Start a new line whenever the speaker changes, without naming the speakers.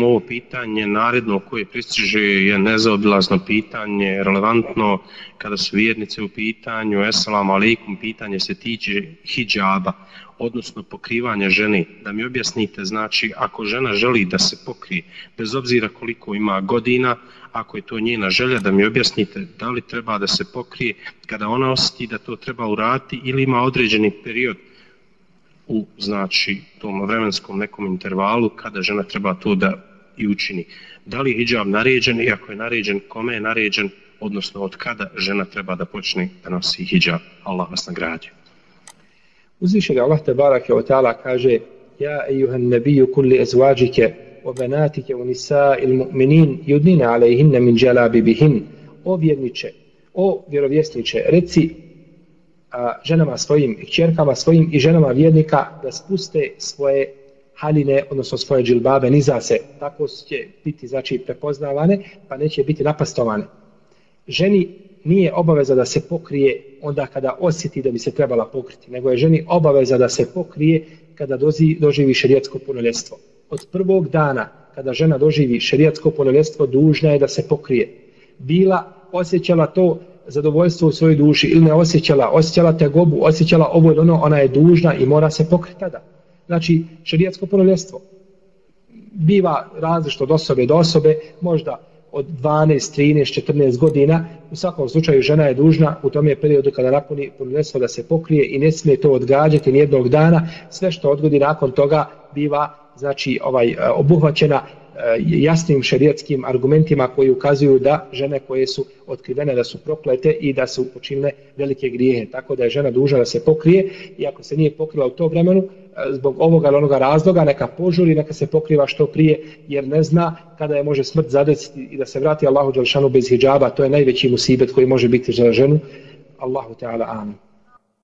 ovo pitanje naredno koje pristiže je nezaobilazno pitanje, relevantno kada su vjernice u pitanju, esalam alaikum, pitanje se tiče hijjaba, odnosno pokrivanja žene. Da mi objasnite, znači, ako žena želi da se pokrije, bez obzira koliko ima godina, ako je to njena želja, da mi objasnite da li treba da se pokrije kada ona osjeti da to treba urati ili ima određeni period u znači tom vremenskom nekom intervalu kada žena treba to da i učini. Da li je hijab naređen i ako je naređen, kome je naređen, odnosno od kada žena treba da počne da nosi hijab. Allah vas nagrađe.
Uzvišen Allah te barake o ta'ala kaže Ja ejuhan nebiju kulli ezvađike o benatike u nisa il mu'minin judnine alejhinne min dželabi bihin o vjerniče, o vjerovjesniče, reci a, ženama svojim, kćerkama svojim i ženama vjernika da spuste svoje haline, odnosno svoje džilbabe, niza se, tako će biti znači, prepoznavane, pa neće biti napastovane. Ženi nije obaveza da se pokrije onda kada osjeti da bi se trebala pokriti, nego je ženi obaveza da se pokrije kada dozi, doživi šerijetsko punoljestvo. Od prvog dana kada žena doživi šerijetsko punoljestvo, dužna je da se pokrije. Bila osjećala to zadovoljstvo u svojoj duši ili ne osjećala, osjećala tegobu, osjećala ovo ili ono, ona je dužna i mora se pokriti tada. Znači, šarijatsko ponovljestvo biva različito od osobe do osobe, možda od 12, 13, 14 godina. U svakom slučaju žena je dužna u tom je periodu kada napuni punoljestvo da se pokrije i ne smije to odgađati nijednog dana. Sve što odgodi nakon toga biva znači ovaj obuhvaćena E, jasnim šerijetskim argumentima koji ukazuju da žene koje su otkrivene da su proklete i da su počinile velike grijehe. Tako da je žena duža da se pokrije i ako se nije pokrila u to vremenu, e, zbog ovoga ili onoga razloga, neka požuri, neka se pokriva što prije, jer ne zna kada je može smrt zadeciti i da se vrati Allahu Đalšanu bez hijjaba. To je najveći musibet koji može biti za ženu. Allahu Teala, amin.